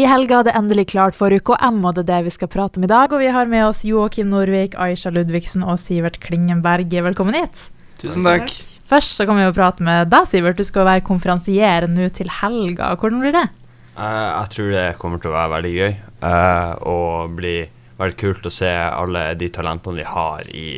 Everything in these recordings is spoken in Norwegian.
I helga er det endelig klart for UKM, og det er det vi skal prate om i dag. Og vi har med oss Joakim Norvik, Aisha Ludvigsen og Sivert Klingenberg. Velkommen hit. Tusen takk. Først så kan vi jo prate med deg, Sivert. Du skal være konferansier nå til helga. Hvordan blir det? Uh, jeg tror det kommer til å være veldig gøy. Uh, og bli veldig kult å se alle de talentene vi har i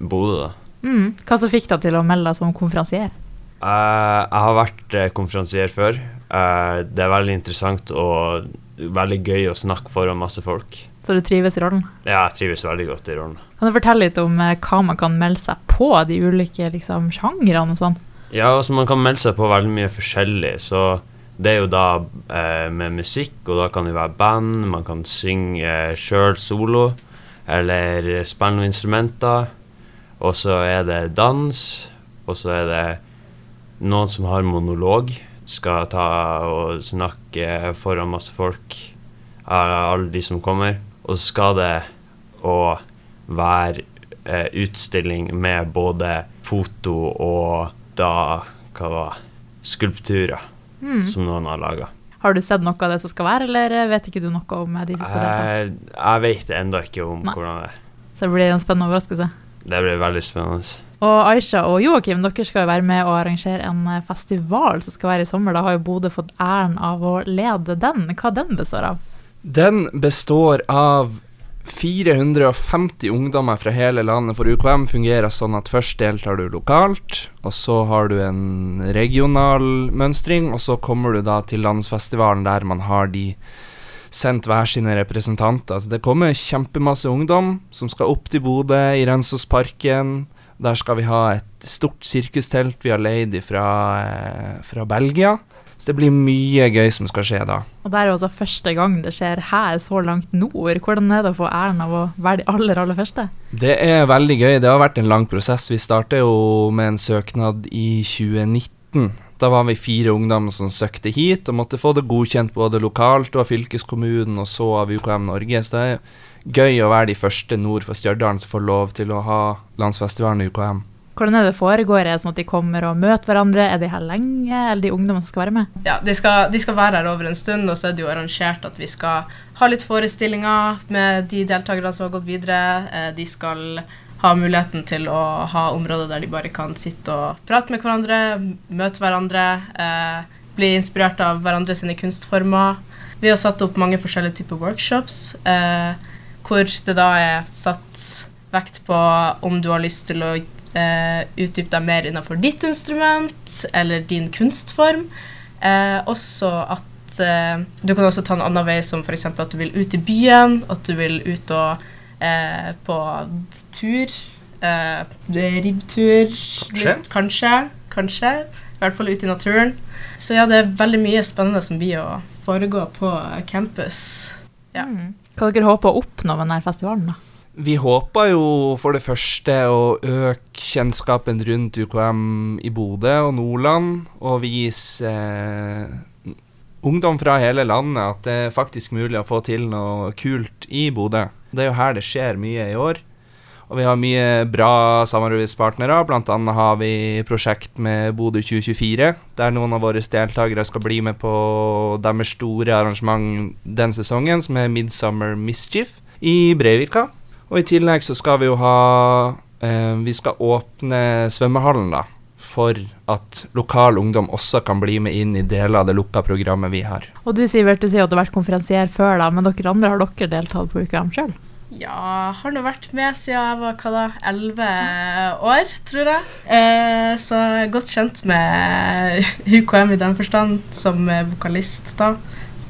Bodø. Mm. Hva som fikk deg til å melde deg som konferansier? Uh, jeg har vært konferansier før. Uh, det er veldig interessant og veldig gøy å snakke foran masse folk. Så du trives i rollen? Ja, jeg trives veldig godt i rollen. Kan du fortelle litt om uh, hva man kan melde seg på, de ulike liksom, sjangrene og sånn? Ja, altså man kan melde seg på veldig mye forskjellig, så det er jo da eh, med musikk, og da kan det være band, man kan synge uh, sjøl solo, eller spille noen instrumenter, og så er det dans, og så er det noen som har monolog skal ta og snakke foran masse folk, alle de som kommer. Og så skal det å være eh, utstilling med både foto og da hva var skulpturer mm. som noen har laga. Har du sett noe av det som skal være, eller vet ikke du noe om de som skal delta? Jeg, jeg vet ennå ikke om Nei. hvordan det er. Så det blir en spennende overraskelse? Det blir veldig spennende. Og Aisha og Joakim, dere skal jo være med og arrangere en eh, festival som skal være i sommer. Da har jo Bodø fått æren av å lede den. Hva den består av? Den består av 450 ungdommer fra hele landet, for UKM fungerer sånn at først deltar du lokalt, og så har du en regional mønstring, og så kommer du da til landsfestivalen der man har de sendt hver sine representanter. Så det kommer kjempemasse ungdom som skal opp til Bodø, i Rensåsparken der skal vi ha et stort sirkustelt vi har leid fra, eh, fra Belgia. Så det blir mye gøy som skal skje da. Og Det er jo også første gang det skjer her så langt nord. Hvordan er det å få æren av å være de aller, aller første? Det er veldig gøy. Det har vært en lang prosess. Vi startet jo med en søknad i 2019. Da var vi fire ungdommer som søkte hit og måtte få det godkjent både lokalt og av fylkeskommunen og så av UKM Norge. Så det er gøy å være de første nord for Stjørdal som får lov til å ha landsfestivalen i UKM. Hvordan er det foregår? Er det sånn at de kommer og møter hverandre? Er de her lenge, eller de ungdommene som skal være med? Ja, de skal, de skal, være her over en stund, og så er det jo arrangert at vi skal ha litt forestillinger med de deltakerne som har gått videre. Eh, de skal ha muligheten til å ha områder der de bare kan sitte og prate med hverandre, møte hverandre, eh, bli inspirert av hverandre sine kunstformer. Vi har satt opp mange forskjellige typer workshops. Eh, hvor det da er satt vekt på om du har lyst til å eh, utdype deg mer innenfor ditt instrument eller din kunstform. Eh, også at eh, du kan også ta en annen vei, som f.eks. at du vil ut i byen, at du vil ut og eh, på tur. Eh, ribbtur. Kanskje. kanskje. Kanskje. I hvert fall ut i naturen. Så ja, det er veldig mye spennende som blir å foregå på campus. Ja. Mm. Hva dere håper å oppnå med denne festivalen? da? Vi håper jo for det første å øke kjennskapen rundt UKM i Bodø og Nordland, og vise eh, ungdom fra hele landet at det er faktisk mulig å få til noe kult i Bodø. Det er jo her det skjer mye i år. Og vi har mye bra samarbeidspartnere. Blant annet har vi prosjekt med Bodø 2024, der noen av våre deltakere skal bli med på deres store arrangement den sesongen, som er Midsummer Mischief i Breivika. Og i tillegg så skal vi jo ha eh, Vi skal åpne svømmehallen, da. For at lokal ungdom også kan bli med inn i deler av det lukka programmet vi har. Og du Sivert, du sier at du har vært konferansier før, da, men dere andre har dere deltatt på UKM sjøl? Ja, har nå vært med siden jeg var hva da, 11 år, tror jeg. Eh, så godt kjent med UKM i den forstand, som vokalist, da,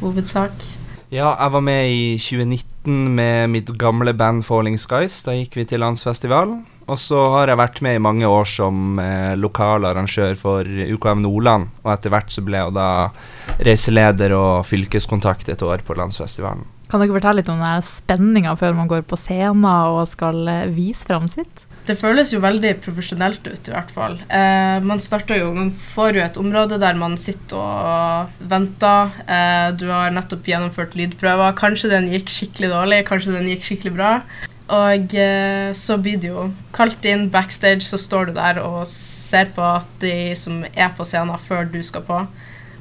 hovedsak. Ja, jeg var med i 2019 med mitt gamle band Falling Skies. Da gikk vi til landsfestivalen. Og så har jeg vært med i mange år som eh, lokal arrangør for UKM Nordland. Og etter hvert så ble jeg da reiseleder og fylkeskontakt et år på landsfestivalen. Kan dere fortelle litt om spenninga før man går på scenen og skal eh, vise fram sitt? Det føles jo veldig profesjonelt ut, i hvert fall. Eh, man starter jo, man får jo et område der man sitter og venter. Eh, du har nettopp gjennomført lydprøver. Kanskje den gikk skikkelig dårlig, kanskje den gikk skikkelig bra. Og eh, så blir det jo kalt inn backstage, så står du der og ser på at de som er på scenen før du skal på.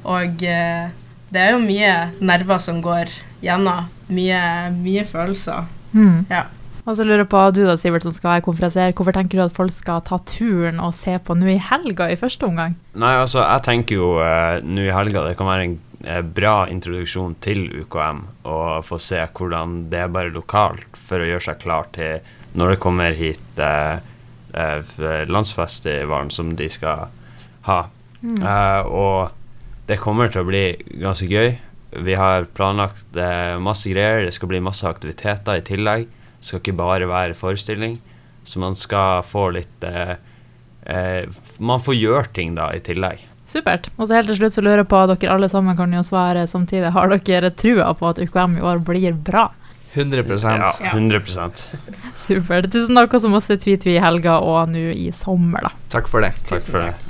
Og eh, det er jo mye nerver som går gjennom. Mye, mye følelser. Mm. Ja. Og så lurer jeg på, du da, Sivert, som skal være konferansier, hvorfor tenker du at folk skal ta turen og se på nå i helga i første omgang? Nei, altså, jeg tenker jo eh, nå i helga det kan være en eh, bra introduksjon til UKM, og få se hvordan det er bare lokalt, for å gjøre seg klar til når det kommer hit eh, eh, landsfestivalen som de skal ha. Mm. Eh, og det kommer til å bli ganske gøy. Vi har planlagt eh, masse greier, det skal bli masse aktiviteter i tillegg. Det skal ikke bare være forestilling, så man skal få litt eh, eh, Man får gjøre ting da i tillegg. Supert. Og så helt til slutt så lurer jeg på, dere alle sammen kan jo svare samtidig, har dere trua på at UKM i år blir bra? 100 Ja, Ja. 100% Supert. Tusen takk også masse tvi-tvi i helga og nå i sommer, da. Takk for det. Takk Tusen for takk. det.